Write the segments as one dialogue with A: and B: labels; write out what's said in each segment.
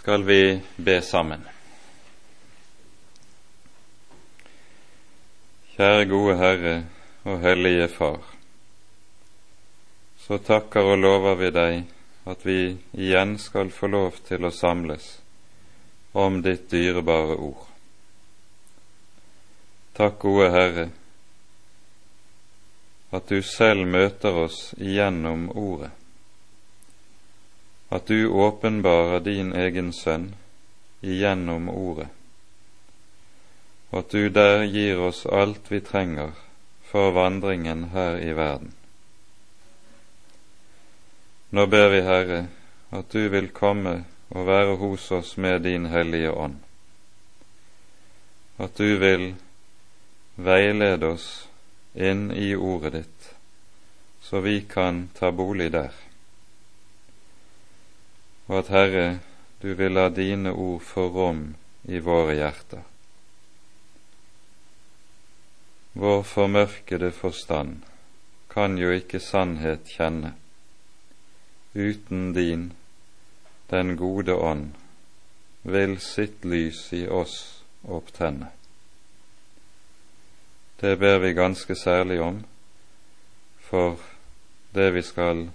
A: skal vi be sammen. Kjære gode Herre og Hellige Far. Så takker og lover vi deg at vi igjen skal få lov til å samles om ditt dyrebare ord. Takk, gode Herre, at du selv møter oss igjennom Ordet, at du åpenbarer din egen Sønn igjennom Ordet, og at du der gir oss alt vi trenger for vandringen her i verden. Nå ber vi, Herre, at du vil komme og være hos oss med din Hellige Ånd, at du vil veilede oss inn i ordet ditt, så vi kan ta bolig der, og at Herre, du vil la dine ord få rom i våre hjerter. Vår formørkede forstand kan jo ikke sannhet kjenne uten din den gode ånd vil sitt lys i oss opptenne. Det ber vi ganske særlig om for det vi skal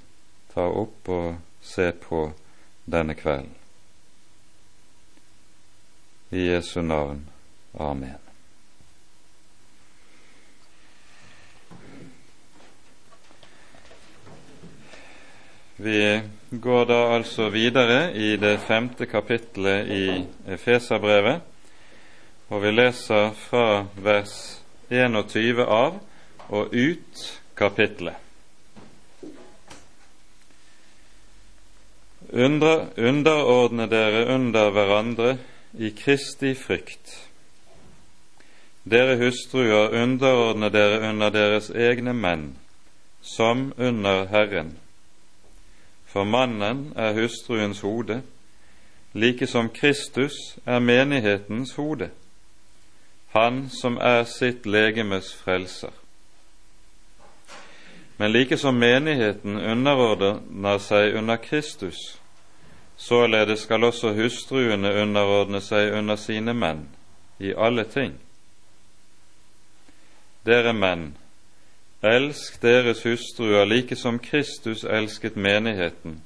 A: ta opp og se på denne kvelden. I Jesu navn. Amen. Vi går da altså videre i det femte kapittelet i Efeserbrevet, og vi leser fra vers 21 av og ut kapittelet. Under, underordne dere under hverandre i Kristi frykt. Dere hustruer, underordne dere under deres egne menn, som under Herren for mannen er hustruens hode, like som Kristus er menighetens hode, han som er sitt legemes frelser. Men like som menigheten underordner seg under Kristus, således skal også hustruene underordne seg under sine menn i alle ting. Dere menn, Elsk deres hustruer like som Kristus elsket menigheten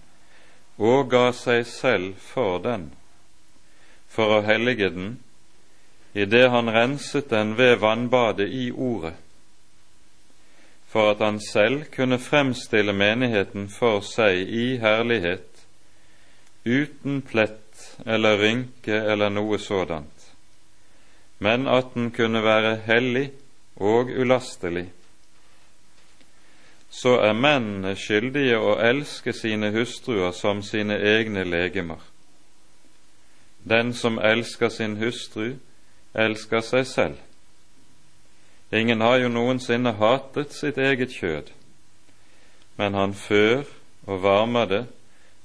A: og ga seg selv for den, for å hellige den, idet han renset den ved vannbadet i Ordet, for at han selv kunne fremstille menigheten for seg i herlighet, uten plett eller rynke eller noe sådant, men at den kunne være hellig og ulastelig så er mennene skyldige å elske sine hustruer som sine egne legemer. Den som elsker sin hustru, elsker seg selv. Ingen har jo noensinne hatet sitt eget kjød, men han før og varmer det,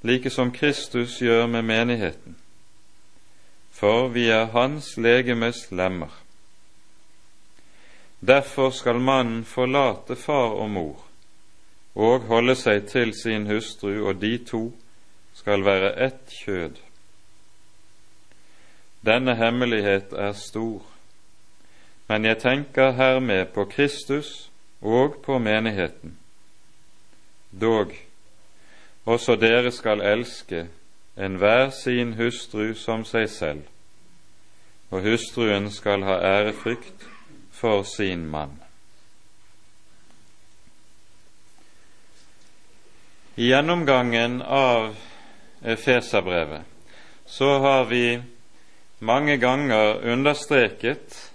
A: like som Kristus gjør med menigheten. For vi er Hans legemes lemmer. Derfor skal mannen forlate far og mor og holde seg til sin hustru, og de to skal være ett kjød. Denne hemmelighet er stor, men jeg tenker hermed på Kristus og på menigheten. Dog, også dere skal elske enhver sin hustru som seg selv, og hustruen skal ha ærefrykt for sin mann. I gjennomgangen av Efeserbrevet så har vi mange ganger understreket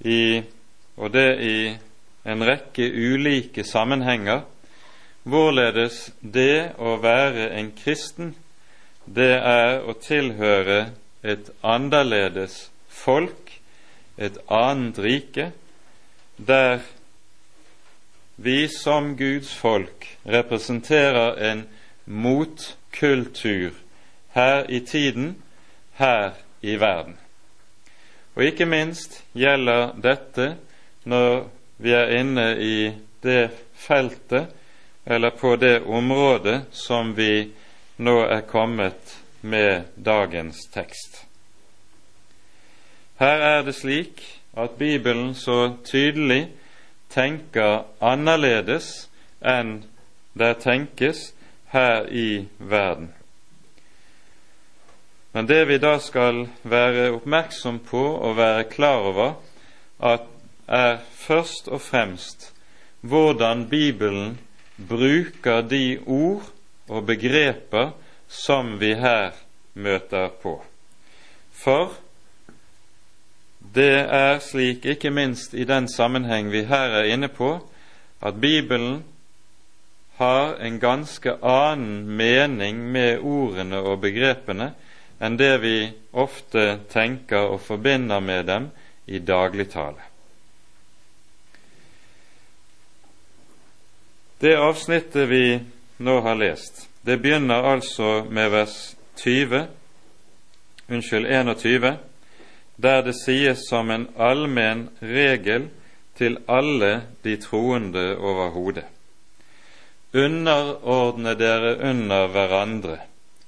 A: i, og det i en rekke ulike sammenhenger, hvorledes det å være en kristen, det er å tilhøre et annerledes folk, et annet rike, der vi som Guds folk representerer en motkultur her i tiden, her i verden. Og ikke minst gjelder dette når vi er inne i det feltet, eller på det området som vi nå er kommet med dagens tekst. Her er det slik at Bibelen så tydelig tenker annerledes enn det tenkes her i verden. Men det vi da skal være oppmerksom på og være klar over, er først og fremst hvordan Bibelen bruker de ord og begreper som vi her møter på. For det er slik, ikke minst i den sammenheng vi her er inne på, at Bibelen har en ganske annen mening med ordene og begrepene enn det vi ofte tenker og forbinder med dem i dagligtale. Det avsnittet vi nå har lest, det begynner altså med vers 20, unnskyld 21, der det sies som en allmenn regel til alle de troende overhodet. Underordne dere under hverandre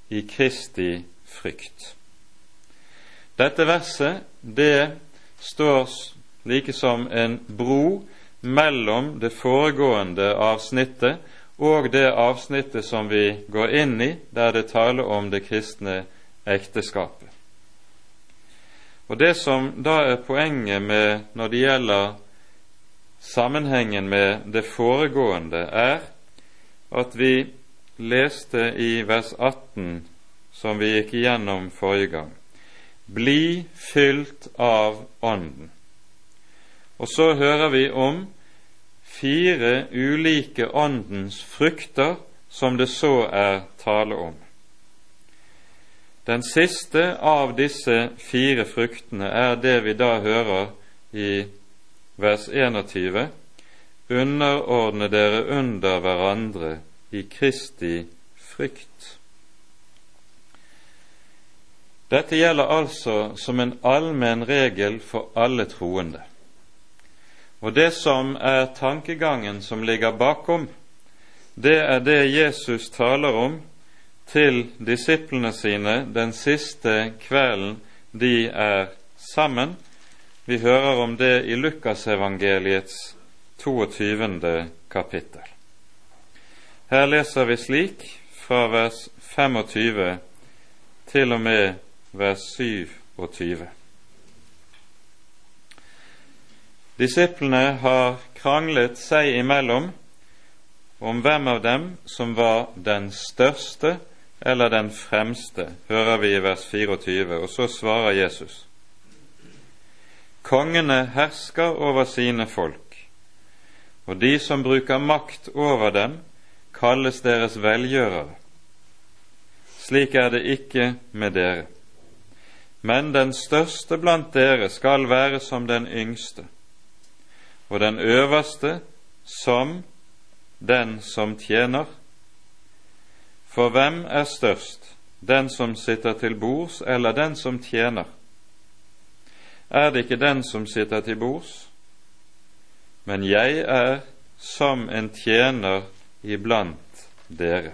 A: i Kristi frykt. Dette verset det står like som en bro mellom det foregående avsnittet og det avsnittet som vi går inn i, der det taler om det kristne ekteskapet. Og Det som da er poenget med når det gjelder sammenhengen med det foregående, er at vi leste i vers 18, som vi gikk igjennom forrige gang, bli fylt av Ånden. Og så hører vi om fire ulike åndens frukter som det så er tale om. Den siste av disse fire fruktene er det vi da hører i vers 21.: Underordne dere under hverandre i Kristi frykt. Dette gjelder altså som en allmenn regel for alle troende. Og det som er tankegangen som ligger bakom, det er det Jesus taler om til disiplene sine den siste kvelden de er sammen. Vi hører om det i Lukasevangeliets 22. kapittel. Her leser vi slik fra vers 25 til og med vers 27. Disiplene har kranglet seg imellom om hvem av dem som var den største eller den fremste, hører vi i vers 24, og så svarer Jesus. Kongene hersker over sine folk, og de som bruker makt over dem, kalles deres velgjørere. Slik er det ikke med dere. Men den største blant dere skal være som den yngste, og den øverste som den som tjener. For hvem er størst, den som sitter til bords, eller den som tjener? Er det ikke den som sitter til bords? Men jeg er som en tjener iblant dere.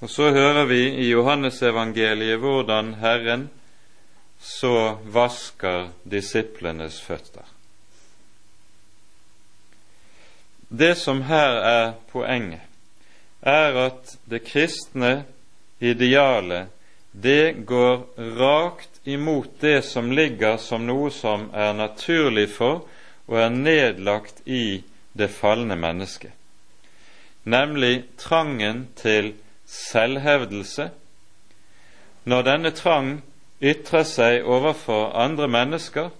A: Og så hører vi i Johannesevangeliet hvordan Herren så vasker disiplenes føtter. Det som her er poenget, er at det kristne idealet det går rakt imot det som ligger som noe som er naturlig for og er nedlagt i det falne mennesket, nemlig trangen til selvhevdelse. Når denne trang ytrer seg overfor andre mennesker,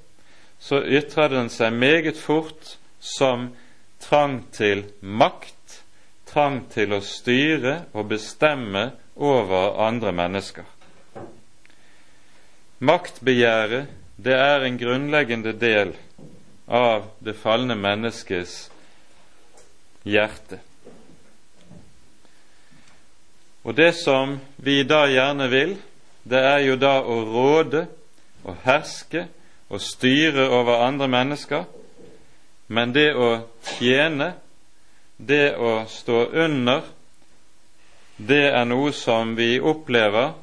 A: så ytrer den seg meget fort som trang til makt, trang til å styre og bestemme over andre mennesker. Maktbegjæret, det er en grunnleggende del av det falne menneskets hjerte. Og det som vi da gjerne vil, det er jo da å råde og herske og styre over andre mennesker men det å tjene, det å stå under det er noe som vi opplever,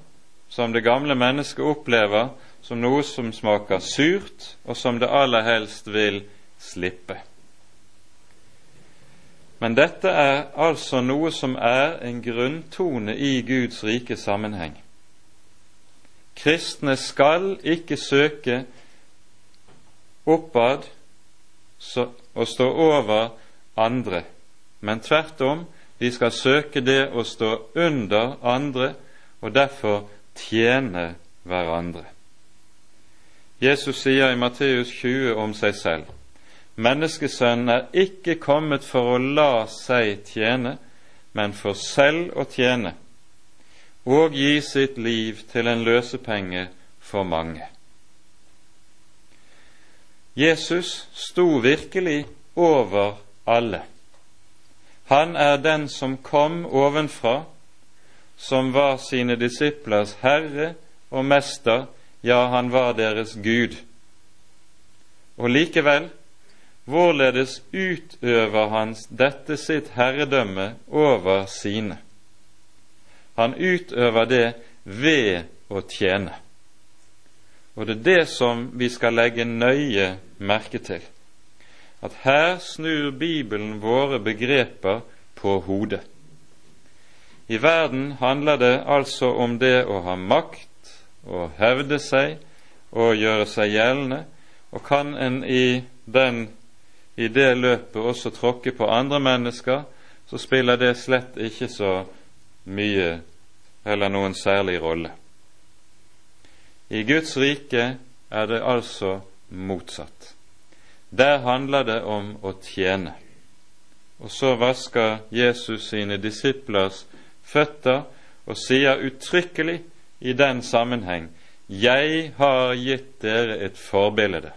A: som det gamle mennesket opplever, som noe som smaker surt, og som det aller helst vil slippe. Men dette er altså noe som er en grunntone i Guds rike sammenheng. Kristne skal ikke søke oppad og stå over andre, men tvert om de skal søke det å stå under andre og derfor tjene hverandre. Jesus sier i Matteus 20 om seg selv Menneskesønnen er ikke kommet for å la seg tjene, men for selv å tjene, og gi sitt liv til en løsepenge for mange. Jesus sto virkelig over alle. Han er den som kom ovenfra, som var sine disiplers herre og mester, ja, han var deres Gud. Og likevel, hvorledes utøver han dette sitt herredømme over sine? Han utøver det ved å tjene. Og det er det som vi skal legge nøye merke til at her snur Bibelen våre begreper på hodet. I verden handler det altså om det å ha makt, å hevde seg og gjøre seg gjeldende, og kan en i, den, i det løpet også tråkke på andre mennesker, så spiller det slett ikke så mye eller noen særlig rolle. I Guds rike er det altså motsatt. Der handler det om å tjene. Og så vasker Jesus sine disiplers føtter og sier uttrykkelig i den sammenheng Jeg har gitt dere et forbilde.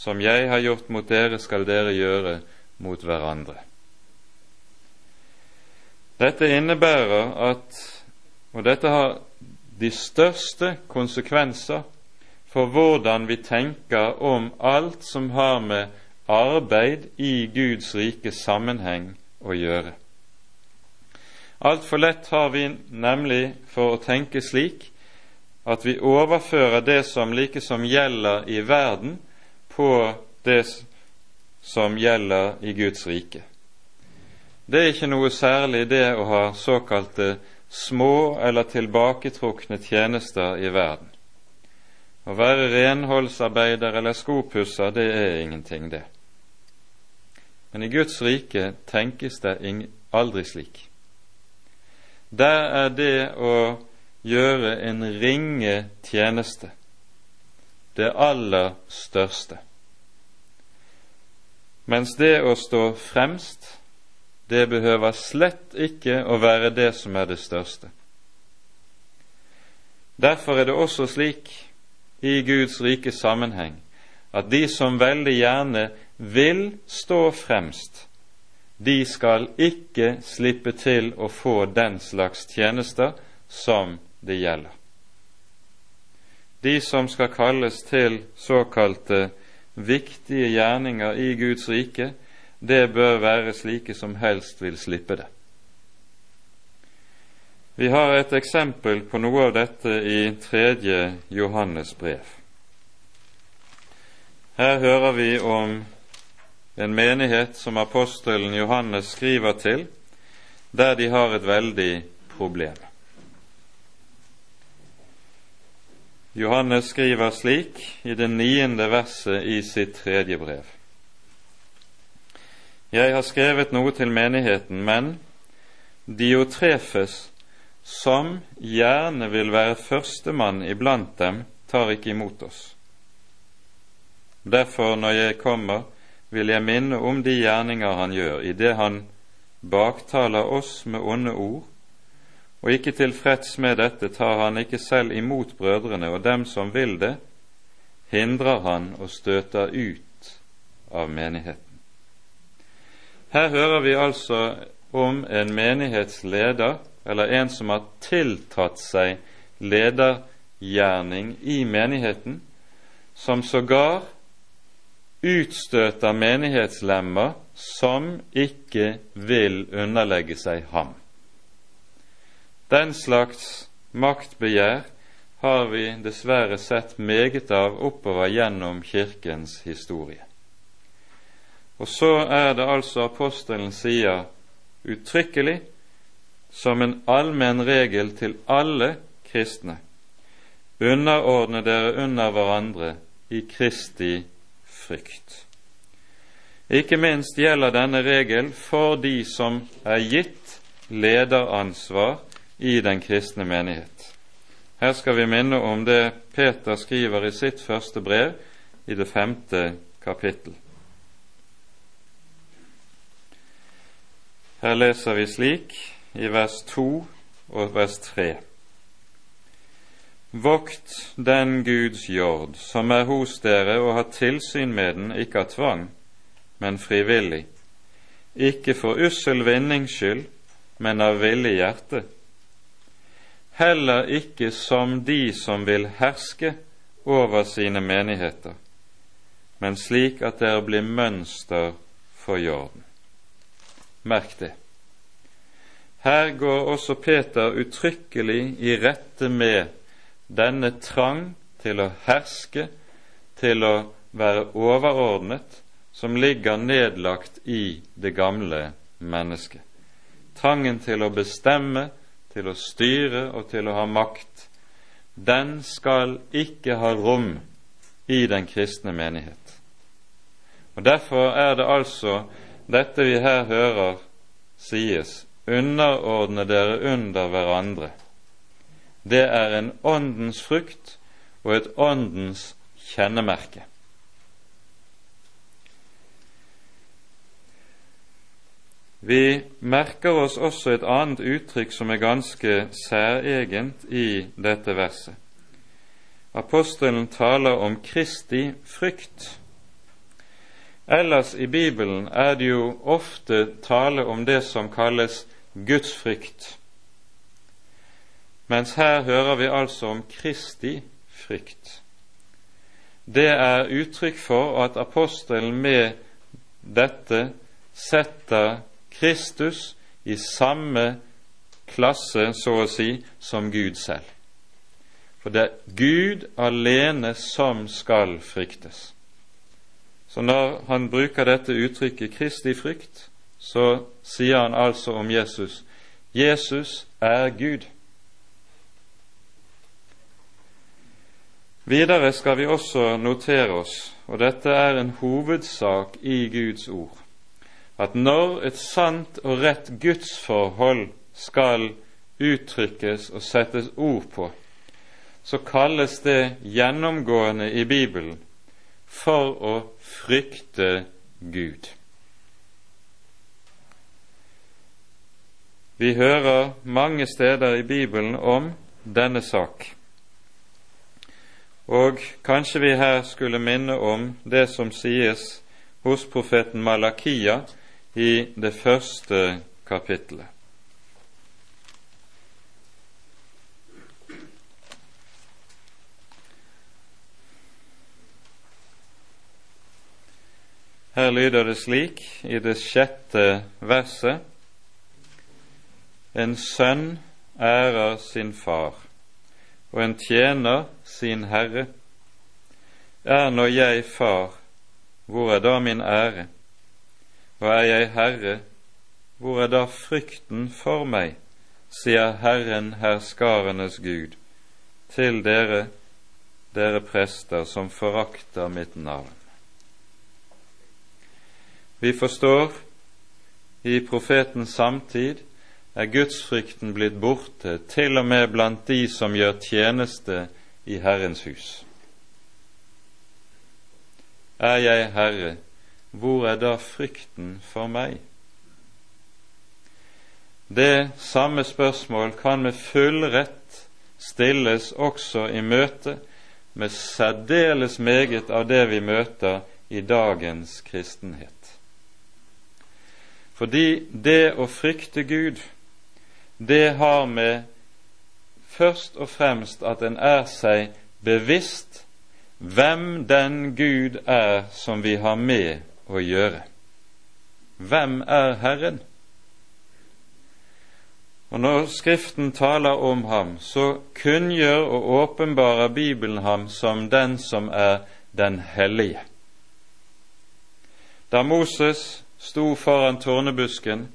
A: Som jeg har gjort mot dere, skal dere gjøre mot hverandre. Dette innebærer at Og dette har de største konsekvenser for hvordan vi tenker om alt som har med arbeid i Guds rike sammenheng å gjøre. Altfor lett har vi nemlig for å tenke slik at vi overfører det som like som gjelder i verden, på det som gjelder i Guds rike. Det er ikke noe særlig det å ha såkalte små eller tilbaketrukne tjenester i verden. Å være renholdsarbeider eller skopusser, det er ingenting, det. Men i Guds rike tenkes det aldri slik. Der er det å gjøre en ringe tjeneste det aller største. Mens det å stå fremst, det behøver slett ikke å være det som er det største. Derfor er det også slik i Guds rike sammenheng at de som veldig gjerne vil stå fremst, de skal ikke slippe til å få den slags tjenester som det gjelder. De som skal kalles til såkalte viktige gjerninger i Guds rike, det bør være slike som helst vil slippe det. Vi har et eksempel på noe av dette i tredje Johannes brev. Her hører vi om en menighet som apostelen Johannes skriver til, der de har et veldig problem. Johannes skriver slik i det niende verset i sitt tredje brev. Jeg har skrevet noe til menigheten, men Diotrefes, som gjerne vil være førstemann iblant dem, tar ikke imot oss. Derfor, når jeg kommer, vil jeg minne om de gjerninger han gjør, idet han baktaler oss med onde ord, og ikke tilfreds med dette tar han ikke selv imot brødrene, og dem som vil det, hindrer han og støter ut av menigheten. Her hører vi altså om en menighetsleder eller en som har tiltatt seg ledergjerning i menigheten, som sågar utstøter menighetslemmer som ikke vil underlegge seg ham. Den slags maktbegjær har vi dessverre sett meget av oppover gjennom Kirkens historie. Og så er det altså apostelen sier uttrykkelig, som en allmenn regel til alle kristne, underordne dere under hverandre i Kristi frykt. Ikke minst gjelder denne regel for de som er gitt lederansvar i den kristne menighet. Her skal vi minne om det Peter skriver i sitt første brev i det femte kapittel. Her leser vi slik i vers 2 og vers 3. Vokt den Guds jord som er hos dere og har tilsyn med den, ikke av tvang, men frivillig, ikke for ussel vinnings skyld, men av villig hjerte heller ikke som de som vil herske over sine menigheter, men slik at dere blir mønster for jorden. Merk det. Her går også Peter uttrykkelig i rette med denne trang til å herske, til å være overordnet, som ligger nedlagt i det gamle mennesket. Trangen til å bestemme, til å styre og til å ha makt, den skal ikke ha rom i den kristne menighet. Og Derfor er det altså dette vi her hører sies underordne dere under hverandre. Det er en åndens frukt og et åndens kjennemerke. Vi merker oss også et annet uttrykk som er ganske særegent i dette verset. Apostelen taler om Kristi frykt. Ellers i Bibelen er det jo ofte tale om det som kalles Guds frykt, mens her hører vi altså om Kristi frykt. Det er uttrykk for at apostelen med dette setter Kristus i samme klasse, så å si, som Gud selv. For det er Gud alene som skal fryktes. Så når han bruker dette uttrykket Kristi frykt, så sier han altså om Jesus Jesus er Gud. Videre skal vi også notere oss, og dette er en hovedsak i Guds ord, at når et sant og rett gudsforhold skal uttrykkes og settes ord på, så kalles det gjennomgående i Bibelen for å frykte Gud. Vi hører mange steder i Bibelen om denne sak. Og kanskje vi her skulle minne om det som sies hos profeten Malakia i det første kapittelet. Her lyder det slik i det sjette verset En sønn ærer sin far, og en tjener sin herre. Er nå jeg far, hvor er da min ære? Og er jeg herre, hvor er da frykten for meg, sier Herren herskarenes Gud, til dere, dere prester som forakter mitt navn. Vi forstår i profetens samtid er gudsfrykten blitt borte, til og med blant de som gjør tjeneste i Herrens hus. Er jeg Herre, hvor er da frykten for meg? Det samme spørsmål kan med full rett stilles også i møte med særdeles meget av det vi møter i dagens kristenhet. Fordi det å frykte Gud, det har med først og fremst at en er seg bevisst hvem den Gud er som vi har med å gjøre. Hvem er Herren? Og når Skriften taler om ham, så kunngjør og åpenbarer Bibelen ham som den som er den hellige. Da Moses sto foran tårnebusken,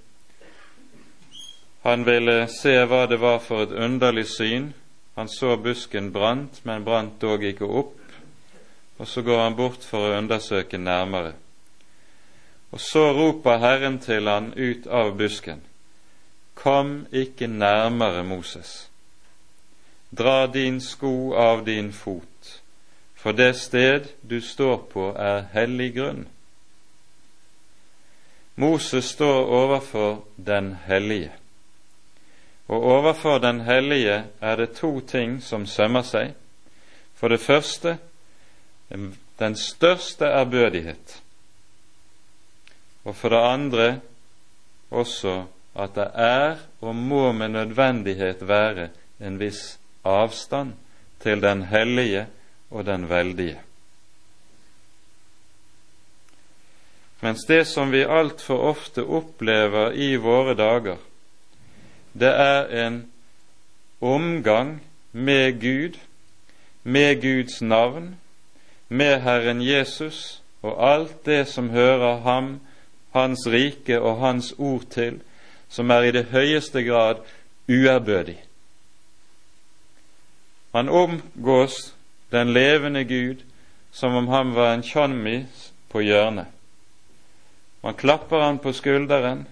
A: han ville se hva det var for et underlig syn. Han så busken brant, men brant dog ikke opp. Og så går han bort for å undersøke nærmere. Og så roper Herren til han ut av busken. Kom ikke nærmere, Moses. Dra din sko av din fot, for det sted du står på, er hellig grunn. Moses står overfor den hellige, og overfor den hellige er det to ting som sømmer seg. For det første den største ærbødighet, og for det andre også at det er og må med nødvendighet være en viss avstand til den hellige og den veldige. Mens det som vi altfor ofte opplever i våre dager, det er en omgang med Gud, med Guds navn, med Herren Jesus og alt det som hører ham, Hans rike og Hans ord til, som er i det høyeste grad uærbødig. Han omgås den levende Gud som om han var en tjommis på hjørnet. Man klapper han på skulderen,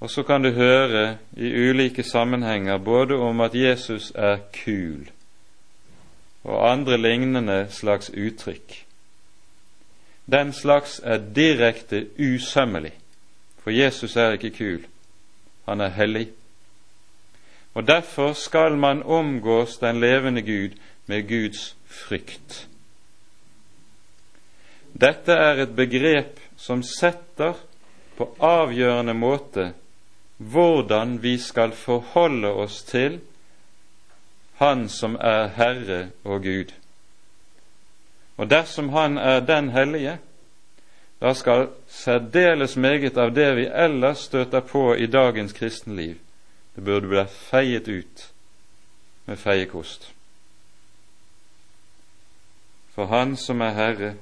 A: og så kan du høre i ulike sammenhenger både om at Jesus er kul, og andre lignende slags uttrykk. Den slags er direkte usømmelig, for Jesus er ikke kul han er hellig. Og Derfor skal man omgås den levende Gud med Guds frykt. Dette er et begrep som setter på avgjørende måte hvordan vi skal forholde oss til Han som er Herre og Gud. Og dersom Han er den hellige, da skal særdeles meget av det vi ellers støter på i dagens kristenliv, det burde bli feiet ut med feiekost. For Han som er Herre,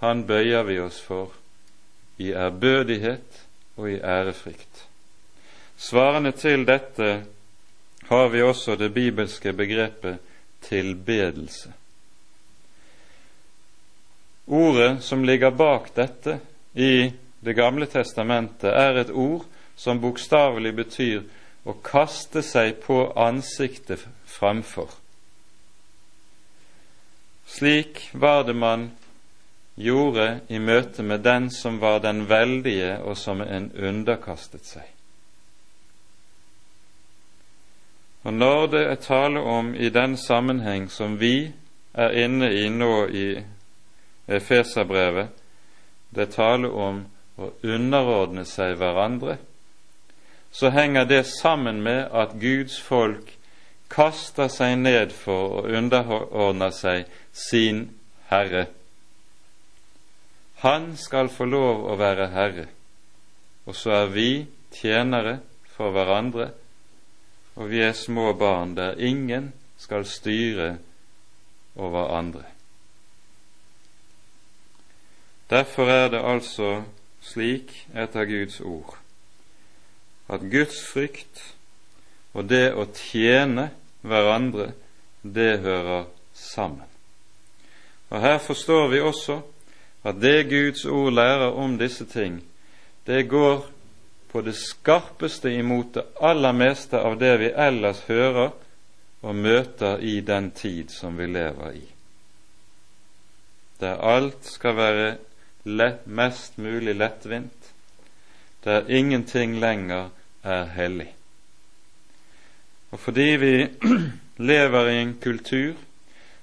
A: Han bøyer vi oss for i ærbødighet og i ærefrykt. Svarende til dette har vi også det bibelske begrepet tilbedelse. Ordet som ligger bak dette i Det gamle testamentet, er et ord som bokstavelig betyr å kaste seg på ansiktet fremfor. Slik var det man gjorde i møte med den som var den veldige, og som en underkastet seg. Og Når det er tale om i den sammenheng som vi er inne i nå i Efeserbrevet, det taler om å underordne seg hverandre, så henger det sammen med at Guds folk kaster seg ned for å underordne seg sin Herre. Han skal få lov å være Herre, og så er vi tjenere for hverandre, og vi er små barn der ingen skal styre over andre. Derfor er det altså slik etter Guds ord at Guds frykt og det å tjene hverandre, det hører sammen. Og Her forstår vi også at det Guds ord lærer om disse ting, det går på det skarpeste imot det aller meste av det vi ellers hører og møter i den tid som vi lever i, der alt skal være mest mulig lettvint, der ingenting lenger er hellig. Og fordi vi lever i en kultur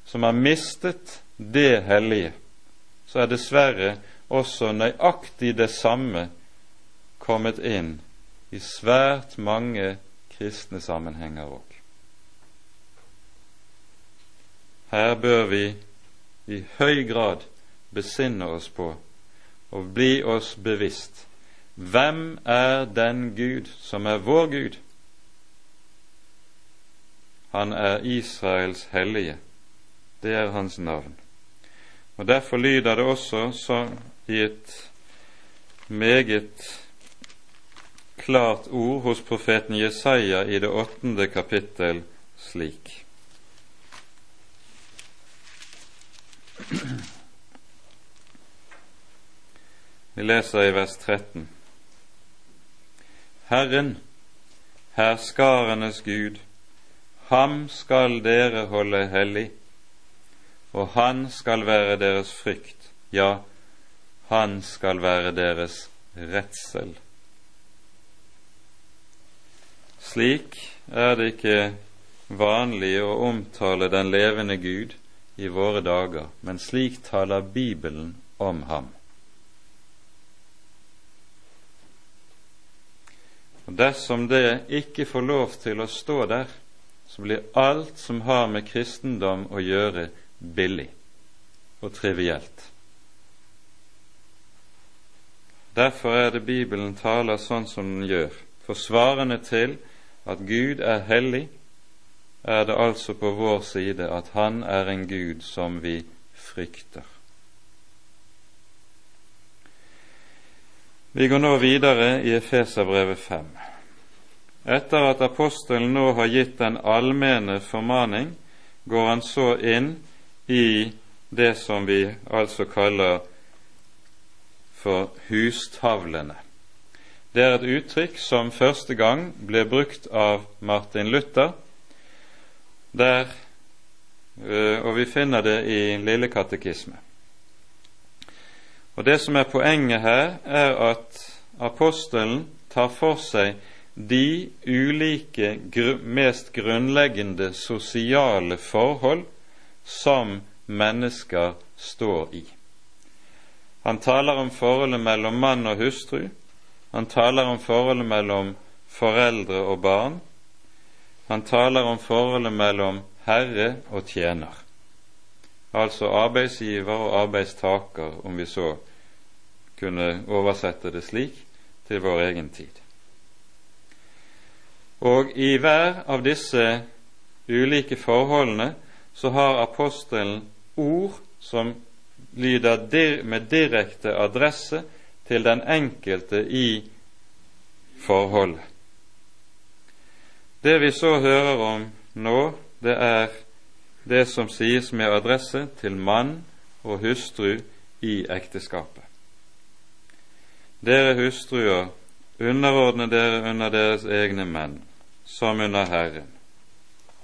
A: som har mistet det hellige, så er dessverre også nøyaktig det samme kommet inn i svært mange kristne sammenhenger òg. Her bør vi i høy grad besinne oss på og bli oss bevisst Hvem er den Gud som er vår Gud? Han er Israels hellige. Det er hans navn. Og Derfor lyder det også så i et meget klart ord hos profeten Jesaja i det åttende kapittel slik. Vi leser i vers 13. Herren, herskarenes Gud, ham skal dere holde hellig, og han skal være deres frykt, ja, han skal være deres redsel. Slik er det ikke vanlig å omtale den levende Gud i våre dager, men slik taler Bibelen om ham. Og Dersom det ikke får lov til å stå der, så blir alt som har med kristendom å gjøre, billig og trivielt. Derfor er det Bibelen taler sånn som den gjør, For svarene til at Gud er hellig, er det altså på vår side at Han er en Gud som vi frykter. Vi går nå videre i Efeserbrevet 5. Etter at apostelen nå har gitt den allmenne formaning, går han så inn i det som vi altså kaller for hustavlene. Det er et uttrykk som første gang ble brukt av Martin Luther, der, øh, og vi finner det i Lille katekisme. Og Det som er poenget her, er at apostelen tar for seg de ulike mest grunnleggende sosiale forhold som mennesker står i. Han taler om forholdet mellom mann og hustru, han taler om forholdet mellom foreldre og barn. Han taler om forholdet mellom herre og tjener, altså arbeidsgiver og arbeidstaker, om vi så kunne oversette det slik, til vår egen tid. Og i hver av disse ulike forholdene så har apostelen ord som lyder med direkte adresse til den enkelte i forholdet. Det vi så hører om nå, det er det som sies med adresse til mann og hustru i ekteskapet. Dere hustruer, underordne dere under deres egne menn, som under Herren.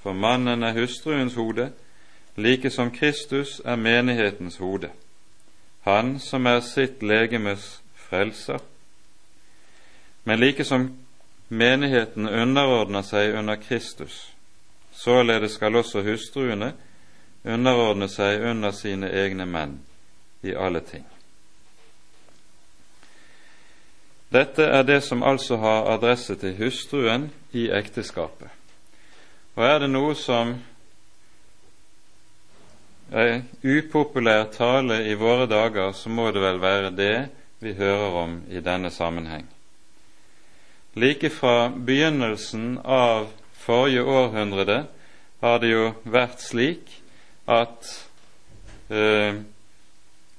A: For mannen er hustruens hode, like som Kristus er menighetens hode, han som er sitt legemes frelser. Men like som menigheten underordner seg under Kristus, således skal også hustruene underordne seg under sine egne menn i alle ting. Dette er det som altså har adresse til hustruen i ekteskapet. Og er det noe som er upopulær tale i våre dager, så må det vel være det vi hører om i denne sammenheng. Like fra begynnelsen av forrige århundrede har det jo vært slik at eh,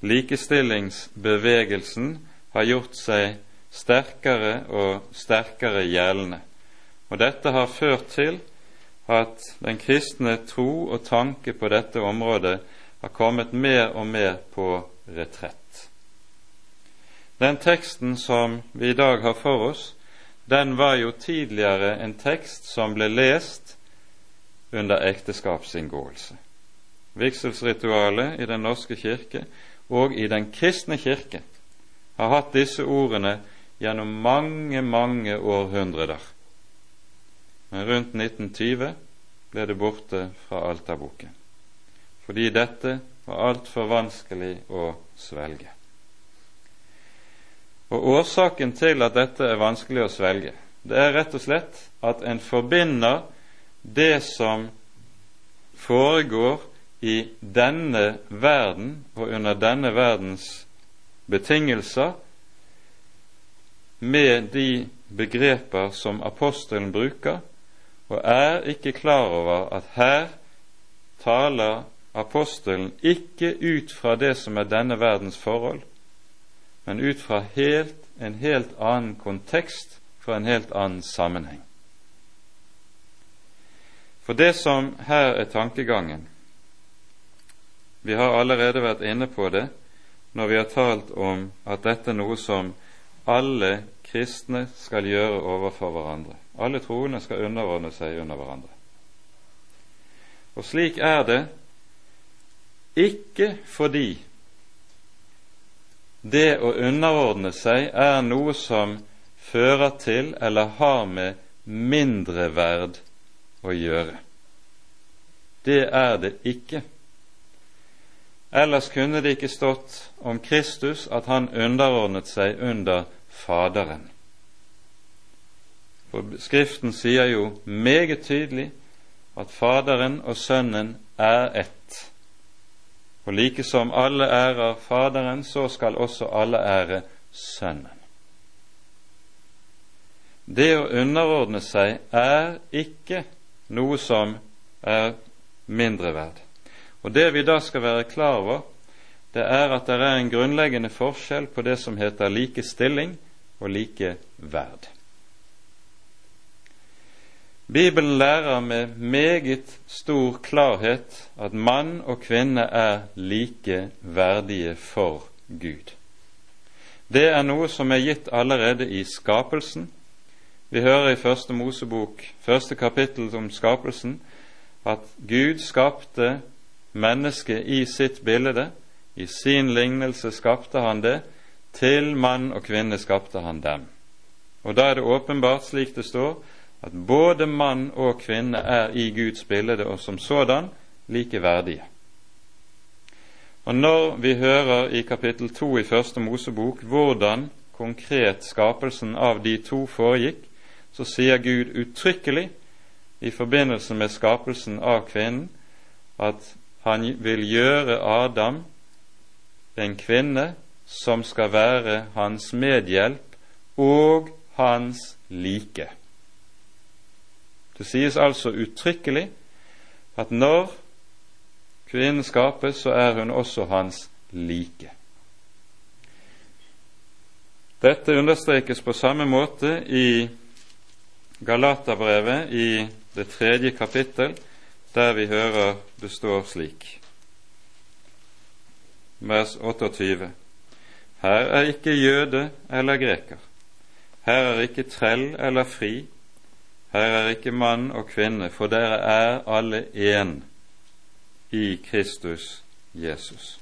A: likestillingsbevegelsen har gjort seg sterkere og sterkere gjeldende. Og dette har ført til at den kristne tro og tanke på dette området har kommet mer og mer på retrett. Den teksten som vi i dag har for oss, den var jo tidligere en tekst som ble lest under ekteskapsinngåelse. Vigselsritualet i Den norske kirke og i Den kristne kirke har hatt disse ordene gjennom mange, mange århundrer. Men rundt 1920 ble det borte fra alterboken, fordi dette var altfor vanskelig å svelge. Og Årsaken til at dette er vanskelig å svelge, det er rett og slett at en forbinder det som foregår i denne verden og under denne verdens betingelser, med de begreper som apostelen bruker, og er ikke klar over at her taler apostelen ikke ut fra det som er denne verdens forhold, men ut fra helt, en helt annen kontekst, fra en helt annen sammenheng. For det som her er tankegangen Vi har allerede vært inne på det når vi har talt om at dette er noe som alle kristne skal gjøre overfor hverandre. Alle troende skal underordne seg under hverandre. Og slik er det ikke fordi det å underordne seg er noe som fører til eller har med mindreverd å gjøre. Det er det ikke. Ellers kunne det ikke stått om Kristus at han underordnet seg under Faderen. For Skriften sier jo meget tydelig at Faderen og Sønnen er ett. Og like som alle ærer Faderen, så skal også alle ære Sønnen. Det å underordne seg er ikke noe som er mindreverd. Og det vi da skal være klar over, det er at det er en grunnleggende forskjell på det som heter likestilling og likeverd. Bibelen lærer med meget stor klarhet at mann og kvinne er like verdige for Gud. Det er noe som er gitt allerede i skapelsen. Vi hører i Første Mosebok, første kapittel om skapelsen, at Gud skapte mennesket i sitt bilde. I sin lignelse skapte han det. Til mann og kvinne skapte han dem. Og da er det åpenbart, slik det står, at både mann og kvinne er i Guds bilde og som sådan likeverdige. Og Når vi hører i kapittel 2 i Første Mosebok hvordan konkret skapelsen av de to foregikk, så sier Gud uttrykkelig i forbindelse med skapelsen av kvinnen at han vil gjøre Adam en kvinne som skal være hans medhjelp og hans like. Det sies altså uttrykkelig at når kvinnen skapes, så er hun også hans like. Dette understrekes på samme måte i Galaterbrevet i det tredje kapittel, der vi hører det står slik, vers 28. Her er ikke jøde eller greker, her er ikke trell eller fri, her er ikke mann og kvinne, for dere er alle én i Kristus Jesus.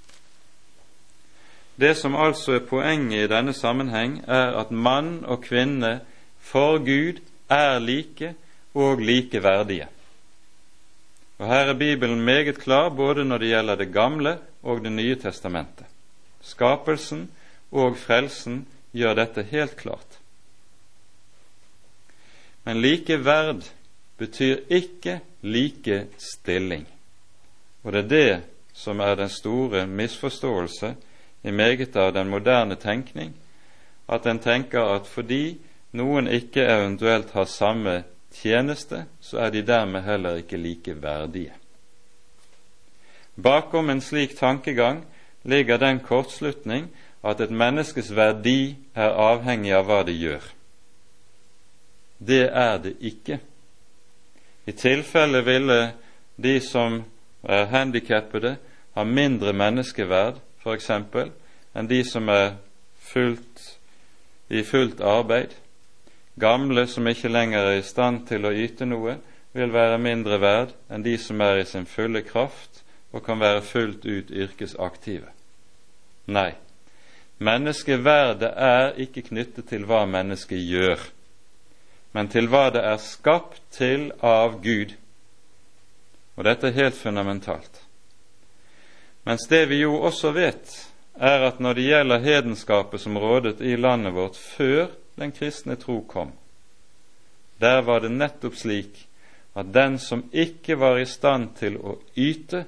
A: Det som altså er poenget i denne sammenheng, er at mann og kvinne for Gud er like og likeverdige. Og Her er Bibelen meget klar både når det gjelder Det gamle og Det nye testamentet. Skapelsen og frelsen gjør dette helt klart. Men likeverd betyr ikke like stilling. Og det er det som er den store misforståelse i meget av den moderne tenkning, at en tenker at fordi noen ikke eventuelt har samme tjeneste, så er de dermed heller ikke like verdige. Bakom en slik tankegang ligger den kortslutning at et menneskes verdi er avhengig av hva det gjør. Det er det ikke. I tilfelle ville de som er handikappede, ha mindre menneskeverd, f.eks., enn de som er fullt, i fullt arbeid. Gamle som ikke lenger er i stand til å yte noe, vil være mindre verd enn de som er i sin fulle kraft og kan være fullt ut yrkesaktive. Nei, menneskeverdet er ikke knyttet til hva mennesket gjør men til hva det er skapt til av Gud. Og dette er helt fundamentalt. Mens det vi jo også vet, er at når det gjelder hedenskapet som rådet i landet vårt før den kristne tro kom, der var det nettopp slik at den som ikke var i stand til å yte,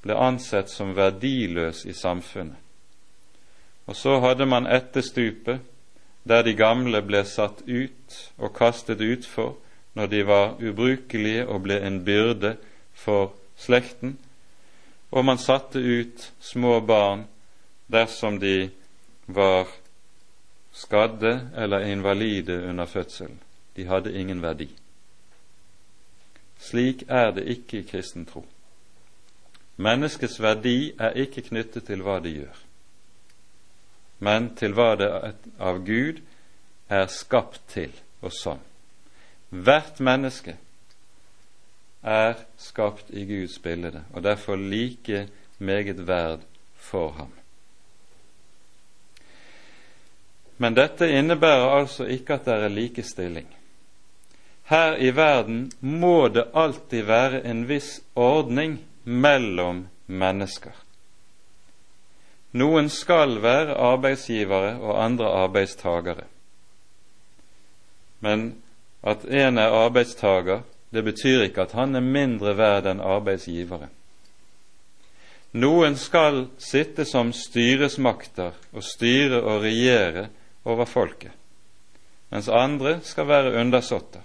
A: ble ansett som verdiløs i samfunnet. Og så hadde man etter stupet der de gamle ble satt ut og kastet utfor når de var ubrukelige og ble en byrde for slekten, og man satte ut små barn dersom de var skadde eller invalide under fødselen. De hadde ingen verdi. Slik er det ikke i kristen tro. Menneskets verdi er ikke knyttet til hva de gjør, men til hva det av Gud er skapt til og som. Hvert menneske er skapt i Guds bilde, og derfor like meget verd for ham. Men dette innebærer altså ikke at det er likestilling. Her i verden må det alltid være en viss ordning mellom mennesker. Noen skal være arbeidsgivere og andre arbeidstagere. Men at en er arbeidstager, det betyr ikke at han er mindre verd enn arbeidsgivere. Noen skal sitte som styresmakter og styre og regjere over folket, mens andre skal være undersåtter.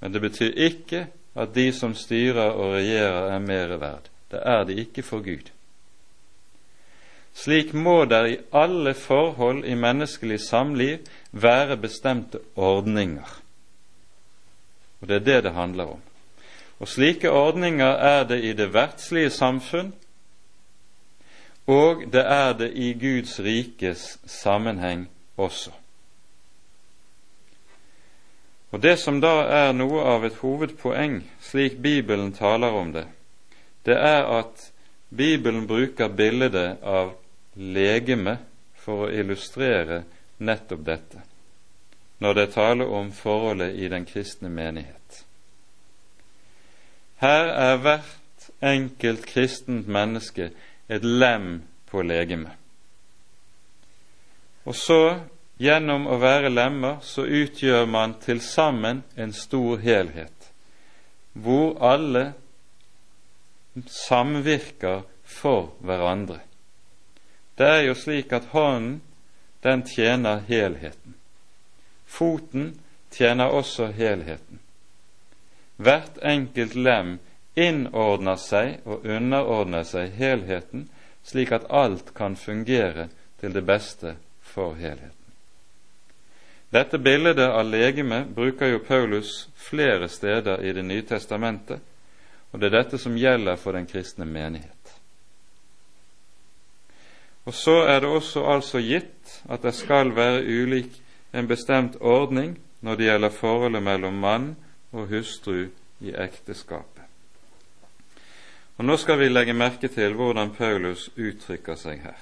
A: Men det betyr ikke at de som styrer og regjerer, er mere verd. Det er de ikke for Gud. Slik må der i alle forhold i menneskelig samliv være bestemte ordninger. Og Det er det det handler om. Og Slike ordninger er det i det verdslige samfunn, og det er det i Guds rikes sammenheng også. Og Det som da er noe av et hovedpoeng, slik Bibelen taler om det, det er at Bibelen bruker bildet av legeme for å illustrere nettopp dette, når det taler om forholdet i den kristne menighet. Her er hvert enkelt kristent menneske et lem på legemet. Og så Gjennom å være lemmer så utgjør man til sammen en stor helhet, hvor alle samvirker for hverandre. Det er jo slik at hånden, den tjener helheten. Foten tjener også helheten. Hvert enkelt lem innordner seg og underordner seg helheten, slik at alt kan fungere til det beste for helheten. Dette bildet av legeme bruker jo Paulus flere steder i Det nye testamentet, og det er dette som gjelder for den kristne menighet. Og så er det også altså gitt at det skal være ulik en bestemt ordning når det gjelder forholdet mellom mann og hustru i ekteskapet. Og Nå skal vi legge merke til hvordan Paulus uttrykker seg her.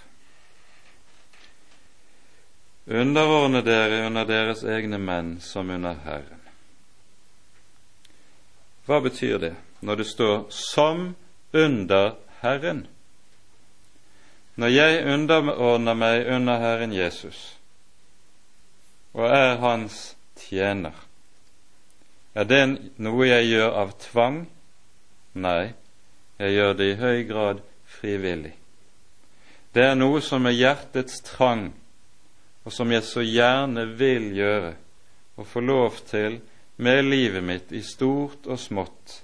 A: Underordne dere under deres egne menn som under Herren. Hva betyr det når det står 'som under Herren'? Når jeg underordner meg under Herren Jesus og er Hans tjener, er det noe jeg gjør av tvang? Nei, jeg gjør det i høy grad frivillig. Det er noe som er hjertets trang og som jeg så gjerne vil gjøre og få lov til med livet mitt i stort og smått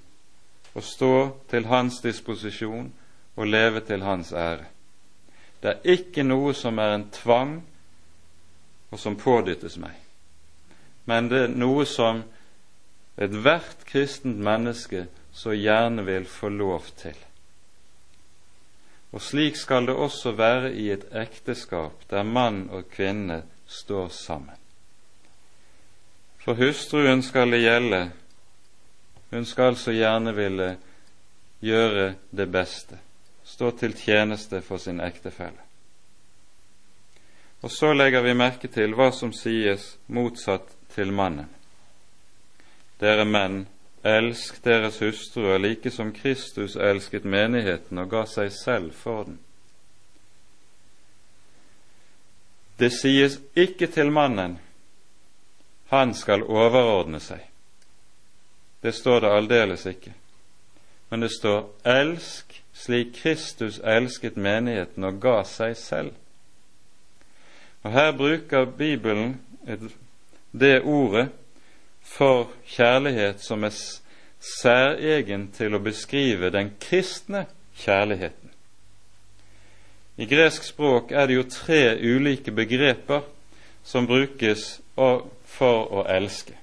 A: å stå til hans disposisjon og leve til hans ære. Det er ikke noe som er en tvang, og som pådyttes meg, men det er noe som ethvert kristent menneske så gjerne vil få lov til. Og slik skal det også være i et ekteskap der mann og kvinne står sammen. For hustruen skal det gjelde, hun skal så gjerne ville gjøre det beste, stå til tjeneste for sin ektefelle. Og så legger vi merke til hva som sies motsatt til mannen. Dere menn, Elsk deres hustruer like som Kristus elsket menigheten og ga seg selv for den. Det sies ikke til mannen han skal overordne seg. Det står det aldeles ikke. Men det står 'elsk slik Kristus elsket menigheten og ga seg selv'. Og Her bruker Bibelen det ordet for kjærlighet som er særegen til å beskrive den kristne kjærligheten. I gresk språk er det jo tre ulike begreper som brukes for å elske.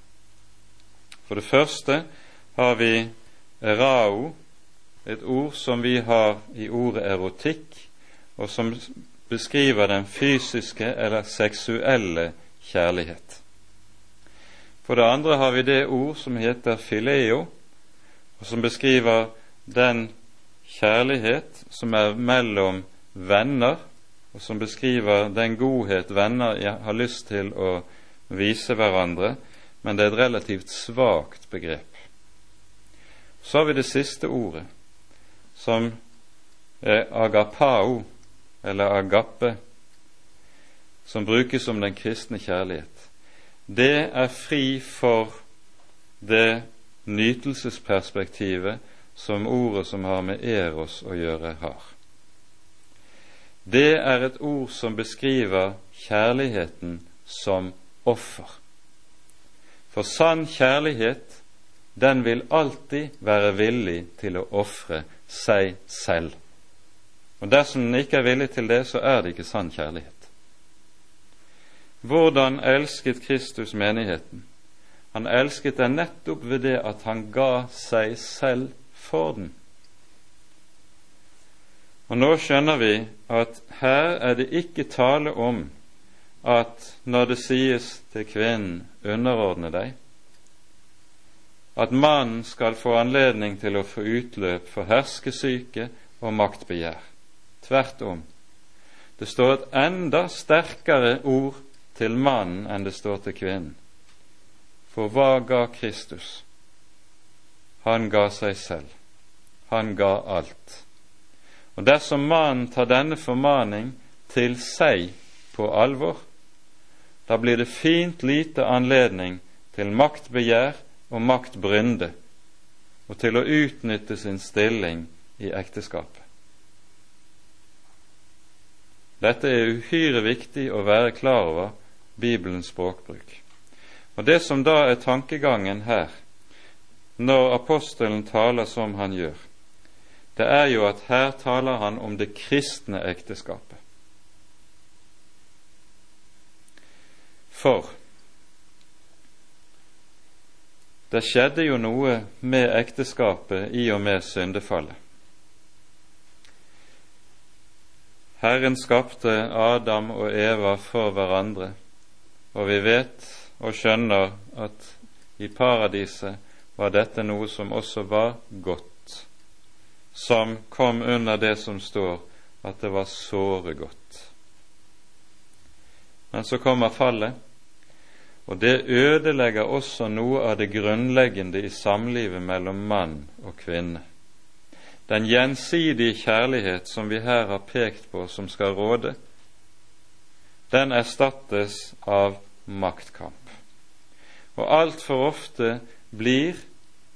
A: For det første har vi rao, et ord som vi har i ordet erotikk, og som beskriver den fysiske eller seksuelle kjærlighet. For det andre har vi det ord som heter fileo, og som beskriver den kjærlighet som er mellom venner, og som beskriver den godhet venner har lyst til å vise hverandre, men det er et relativt svakt begrep. Så har vi det siste ordet, som er agapao, eller agape, som brukes om den kristne kjærlighet. Det er fri for det nytelsesperspektivet som ordet som har med eros å gjøre, har. Det er et ord som beskriver kjærligheten som offer. For sann kjærlighet, den vil alltid være villig til å ofre seg selv. Og dersom den ikke er villig til det, så er det ikke sann kjærlighet. Hvordan elsket Kristus menigheten? Han elsket den nettopp ved det at han ga seg selv for den. Og nå skjønner vi at her er det ikke tale om at når det sies til kvinnen 'underordne deg', at mannen skal få anledning til å få utløp for herskesyke og maktbegjær. Tvert om. Det står et enda sterkere ord til mannen enn det står til kvinnen. For hva ga Kristus? Han ga seg selv. Han ga alt. Og dersom mannen tar denne formaning til seg på alvor, da blir det fint lite anledning til maktbegjær og maktbrynde, og til å utnytte sin stilling i ekteskapet. Dette er uhyre viktig å være klar over Bibelens språkbruk. Og Det som da er tankegangen her, når apostelen taler som han gjør, det er jo at her taler han om det kristne ekteskapet. For det skjedde jo noe med ekteskapet i og med syndefallet. Herren skapte Adam og Eva for hverandre, og vi vet og skjønner at i paradiset var dette noe som også var godt som kom under det som står at det var såre godt. Men så kommer fallet, og det ødelegger også noe av det grunnleggende i samlivet mellom mann og kvinne. Den gjensidige kjærlighet som vi her har pekt på som skal råde, den erstattes av maktkamp. Og altfor ofte blir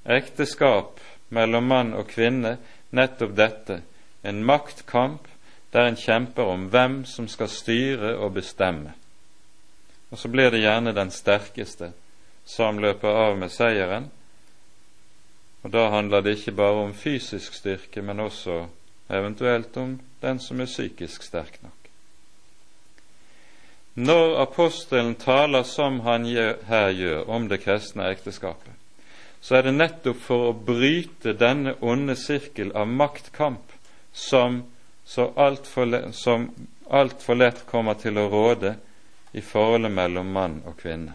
A: ekteskap mellom mann og kvinne nettopp dette, en maktkamp der en kjemper om hvem som skal styre og bestemme. Og så blir det gjerne den sterkeste som løper av med seieren. Og da handler det ikke bare om fysisk styrke, men også eventuelt om den som er psykisk sterk nok. Når apostelen taler som han her gjør om det kristne ekteskapet, så er det nettopp for å bryte denne onde sirkel av maktkamp som altfor alt lett kommer til å råde i forholdet mellom mann og kvinne.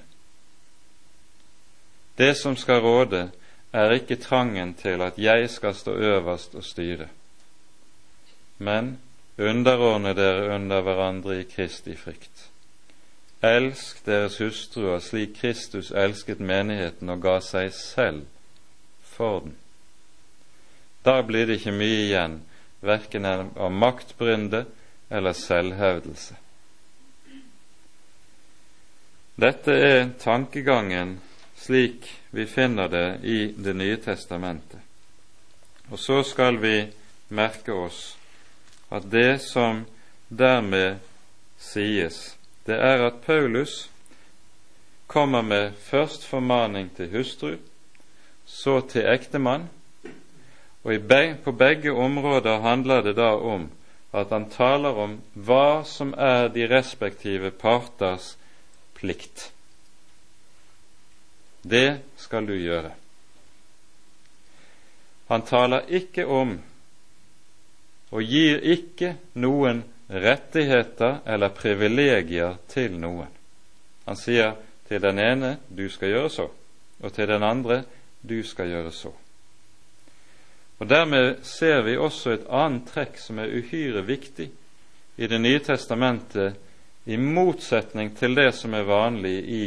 A: Det som skal råde, er ikke trangen til at jeg skal stå øverst og styre, men underordne dere under hverandre i Kristi frykt. Elsk deres hustruer slik Kristus elsket menigheten og ga seg selv for den. Da blir det ikke mye igjen, verken av maktbrynde eller selvhevdelse. Dette er tankegangen slik vi finner det i Det nye testamentet. Og så skal vi merke oss at det som dermed sies, det er at Paulus kommer med først formaning til hustru, så til ektemann, og på begge områder handler det da om at han taler om hva som er de respektive parters plikt. Det skal du gjøre. Han taler ikke om og gir ikke noen rettigheter eller privilegier til noen. Han sier til den ene 'du skal gjøre så', og til den andre 'du skal gjøre så'. Og Dermed ser vi også et annet trekk som er uhyre viktig i Det nye testamentet, i motsetning til det som er vanlig i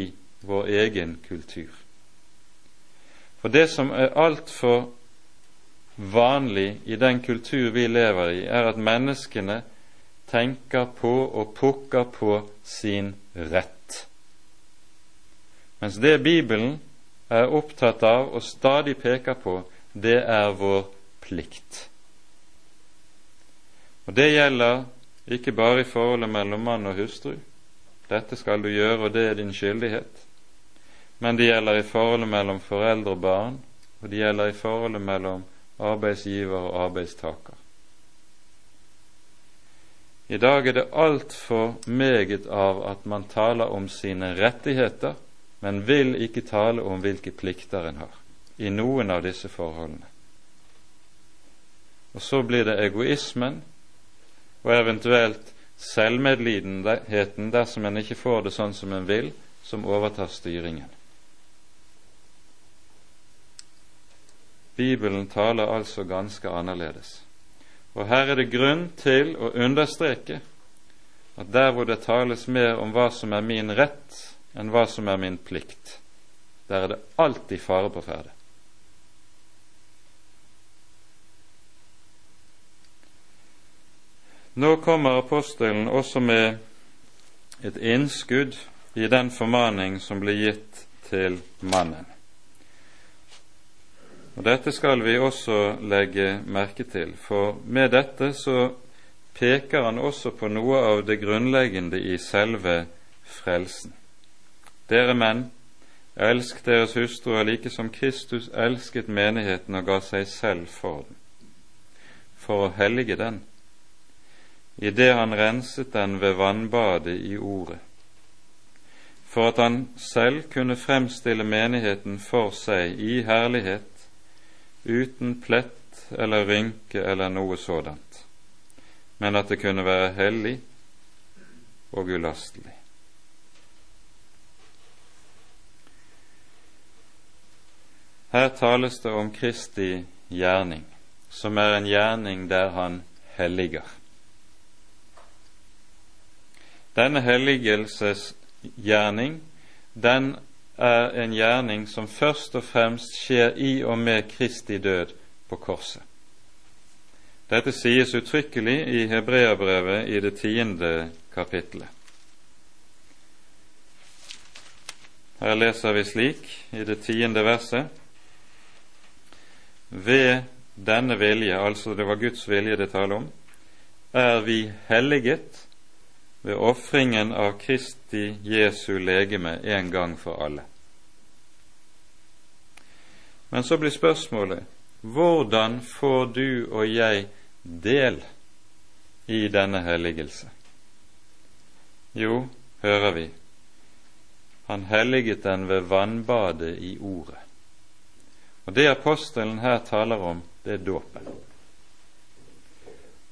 A: vår egen kultur. For det som er altfor vanlig i den kultur vi lever i, er at menneskene tenker på og pukker på sin rett. Mens det Bibelen er opptatt av og stadig peker på, det er vår plikt. Og Det gjelder ikke bare i forholdet mellom mann og hustru. Dette skal du gjøre, og det er din skyldighet. Men det gjelder i forholdet mellom foreldre og barn, og det gjelder i forholdet mellom arbeidsgiver og arbeidstaker. I dag er det altfor meget av at man taler om sine rettigheter, men vil ikke tale om hvilke plikter en har i noen av disse forholdene. Og så blir det egoismen og eventuelt selvmedlidenheten dersom en ikke får det sånn som en vil, som overtar styringen. Bibelen taler altså ganske annerledes. Og her er det grunn til å understreke at der hvor det tales mer om hva som er min rett enn hva som er min plikt, der er det alltid fare på ferde. Nå kommer apostelen også med et innskudd i den formaning som ble gitt til mannen. Og Dette skal vi også legge merke til, for med dette så peker han også på noe av det grunnleggende i selve frelsen. Dere menn, elsk deres hustruer like som Kristus elsket menigheten og ga seg selv for den, for å hellige den, idet han renset den ved vannbadet i Ordet, for at han selv kunne fremstille menigheten for seg i herlighet uten plett eller rynke eller noe sådant, men at det kunne være hellig og ulastelig. Her tales det om Kristi gjerning, som er en gjerning der han helliger. Denne helligelsesgjerning, den er en gjerning som først og fremst skjer i og med Kristi død på korset. Dette sies uttrykkelig i Hebreabrevet i det tiende kapittelet. Her leser vi slik i det tiende verset Ved denne vilje, altså det var Guds vilje det taler om, er vi helliget ved ofringen av Kristi Jesu legeme en gang for alle. Men så blir spørsmålet hvordan får du og jeg del i denne helligelse? Jo, hører vi, han helliget den ved vannbadet i Ordet. Og Det apostelen her taler om, det er dåpen.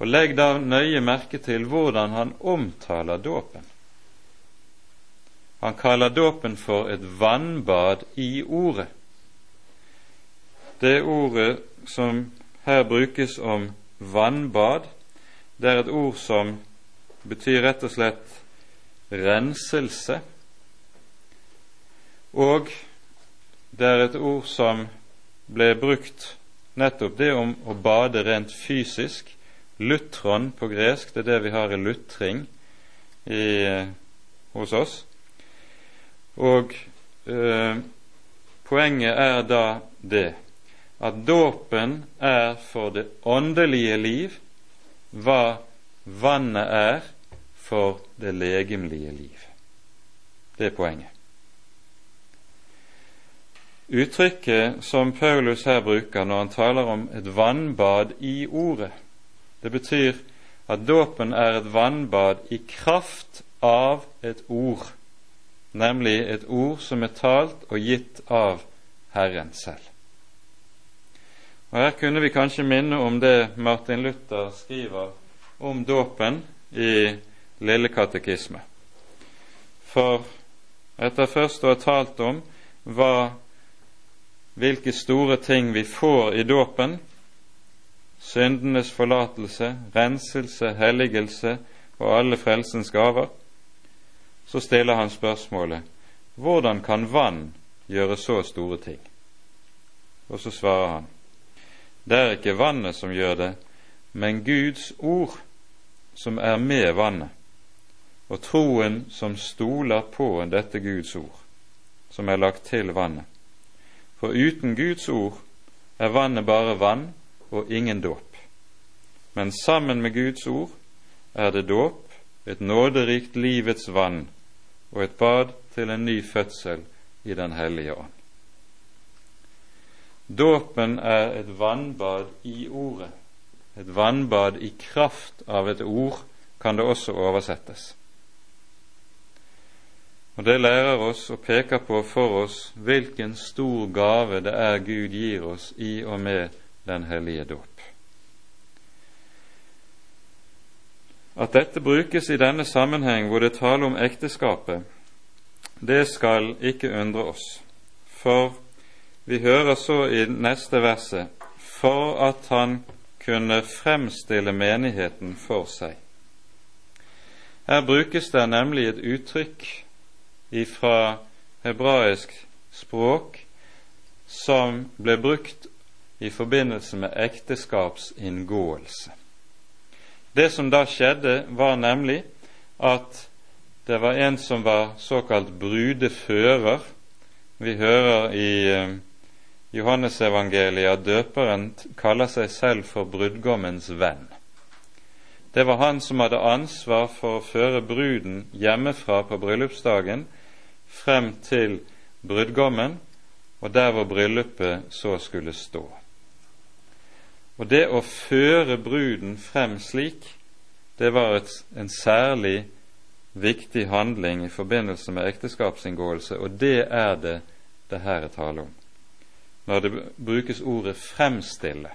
A: Og Legg da nøye merke til hvordan han omtaler dåpen. Han kaller dåpen for et vannbad i Ordet. Det ordet som her brukes om vannbad, det er et ord som betyr rett og slett renselse. Og det er et ord som ble brukt nettopp det om å bade rent fysisk, Lutron på gresk, det er det vi har i lutring i, hos oss. Og eh, poenget er da det at dåpen er for det åndelige liv hva vannet er for det legemlige liv. Det er poenget. Uttrykket som Paulus her bruker når han taler om et vannbad i ordet, det betyr at dåpen er et vannbad i kraft av et ord, nemlig et ord som er talt og gitt av Herren selv. Og Her kunne vi kanskje minne om det Martin Luther skriver om dåpen i Lille katekisme. For etter først å ha talt om hva hvilke store ting vi får i dåpen, syndenes forlatelse, renselse, helligelse og alle frelsens gaver, så stiller han spørsmålet hvordan kan vann gjøre så store ting? Og så svarer han det er ikke vannet som gjør det, men Guds ord som er med vannet, og troen som stoler på dette Guds ord, som er lagt til vannet. For uten Guds ord er vannet bare vann og ingen dåp. Men sammen med Guds ord er det dåp, et nåderikt livets vann og et bad til en ny fødsel i Den hellige ånd. Dåpen er et vannbad i ordet. Et vannbad i kraft av et ord kan det også oversettes. Og Det lærer oss og peker på for oss hvilken stor gave det er Gud gir oss i og med Den hellige dåp. At dette brukes i denne sammenheng hvor det taler om ekteskapet, det skal ikke undre oss, for vi hører så i neste verset for at han kunne fremstille menigheten for seg. Her brukes det nemlig et uttrykk fra hebraisk språk som ble brukt i forbindelse med ekteskapsinngåelse. Det som da skjedde, var nemlig at det var en som var såkalt brudefører. Vi hører i eh, Johannesevangeliet at døperen kaller seg selv for brudgommens venn. Det var han som hadde ansvar for å føre bruden hjemmefra på bryllupsdagen frem til brudgommen og der hvor bryllupet så skulle stå. Og det å føre bruden frem slik, det var et, en særlig viktig handling i forbindelse med ekteskapsinngåelse, og det er det det her er tale om, når det brukes ordet 'fremstille'.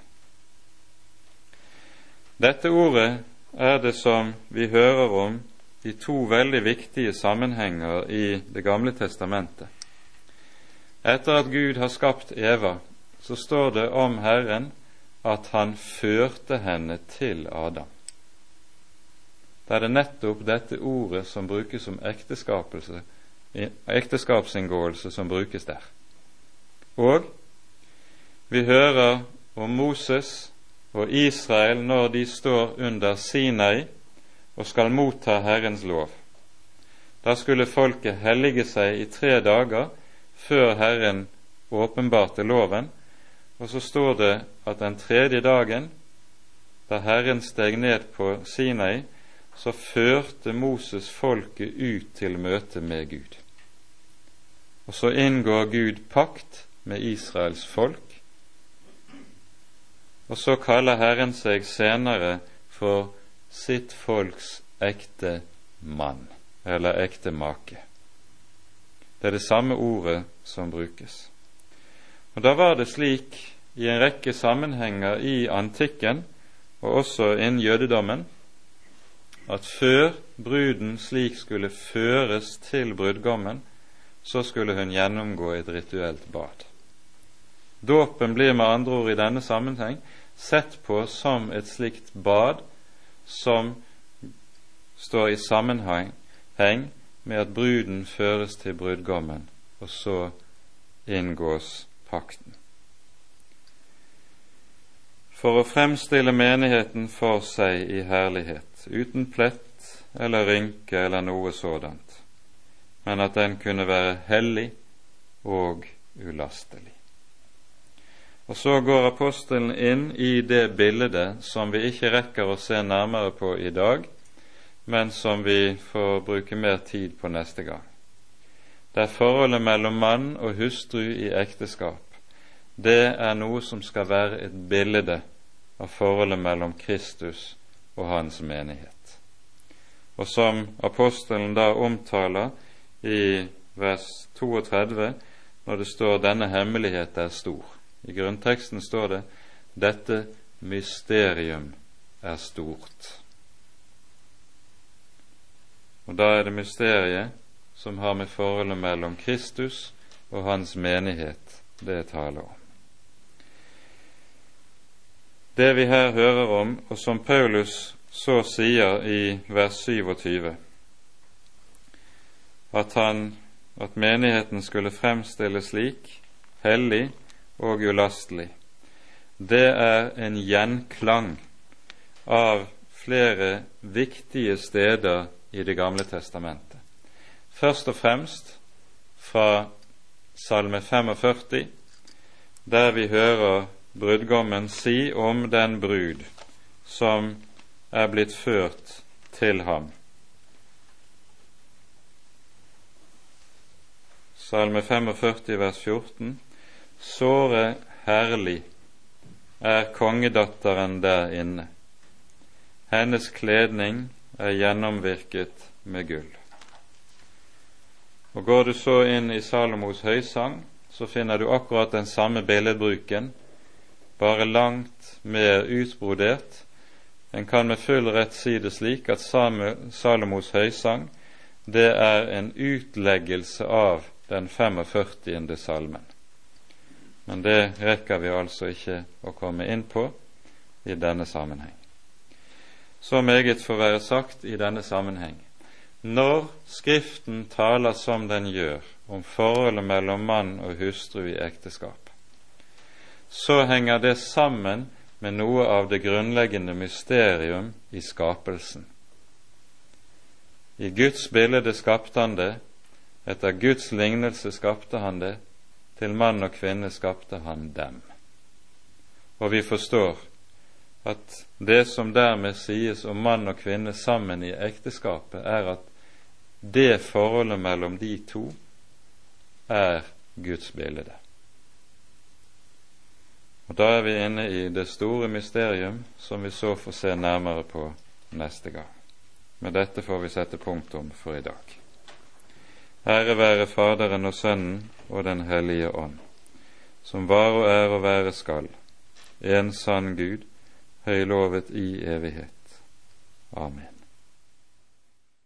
A: Dette ordet er det som vi hører om i to veldig viktige sammenhenger i Det gamle testamentet. Etter at Gud har skapt Eva, så står det om Herren at han førte henne til Adam. Da er det nettopp dette ordet som brukes som ekteskapsinngåelse, som brukes der. Og vi hører om Moses og Israel når de står under Sinai og skal motta Herrens lov. Da skulle folket hellige seg i tre dager før Herren åpenbarte loven, og så står det at den tredje dagen, da Herren steg ned på Sinai, så førte Moses folket ut til møte med Gud. Og så inngår Gud pakt med Israels folk, og så kaller Herren seg senere for sitt folks ekte mann eller ekte make. Det er det samme ordet som brukes. Og Da var det slik i en rekke sammenhenger i antikken, og også innen jødedommen, at før bruden slik skulle føres til brudgommen, så skulle hun gjennomgå et rituelt bad. Dåpen blir med andre ord i denne sammenheng sett på som et slikt bad som står i sammenheng med at bruden føres til brudgommen, og så inngås pakten. For å fremstille menigheten for seg i herlighet, uten plett eller rynke eller noe sådant, men at den kunne være hellig og ulastelig. Og så går apostelen inn i det bildet som vi ikke rekker å se nærmere på i dag, men som vi får bruke mer tid på neste gang. Det er forholdet mellom mann og hustru i ekteskap, det er noe som skal være et bilde av forholdet mellom Kristus og hans menighet. Og som apostelen da omtaler i vers 32, når det står 'denne hemmelighet er stor'. I grunnteksten står det 'dette mysterium er stort'. Og da er det mysteriet som har med forholdet mellom Kristus og hans menighet det taler om. Det vi her hører om, og som Paulus så sier i vers 27, at, han, at menigheten skulle fremstilles slik, hellig og ulastelig, det er en gjenklang av flere viktige steder i Det gamle testamentet. Først og fremst fra Salme 45, der vi hører brudgommen si om den brud som er blitt ført til ham. Salme 45 vers 14. Såre herlig er kongedatteren der inne. Hennes kledning er gjennomvirket med gull. Og Går du så inn i Salomos høysang, så finner du akkurat den samme billedbruken, bare langt mer utbrodert. En kan med full rett si det slik at Salomos høysang det er en utleggelse av den 45. salmen. Men det rekker vi altså ikke å komme inn på i denne sammenheng. Så meget får være sagt i denne sammenheng. Når Skriften taler som den gjør om forholdet mellom mann og hustru i ekteskap, så henger det sammen med noe av det grunnleggende mysterium i skapelsen. I Guds bilde skapte han det, etter Guds lignelse skapte han det, til mann og kvinne skapte han dem. Og vi forstår at det som dermed sies om mann og kvinne sammen i ekteskapet, er at det forholdet mellom de to er Guds bilde. Og Da er vi inne i det store mysterium som vi så får se nærmere på neste gang. Med dette får vi sette punktum for i dag. Ære være Faderen og Sønnen og Den hellige ånd, som var og er og være skal, en sann Gud, høylovet i evighet. Amen.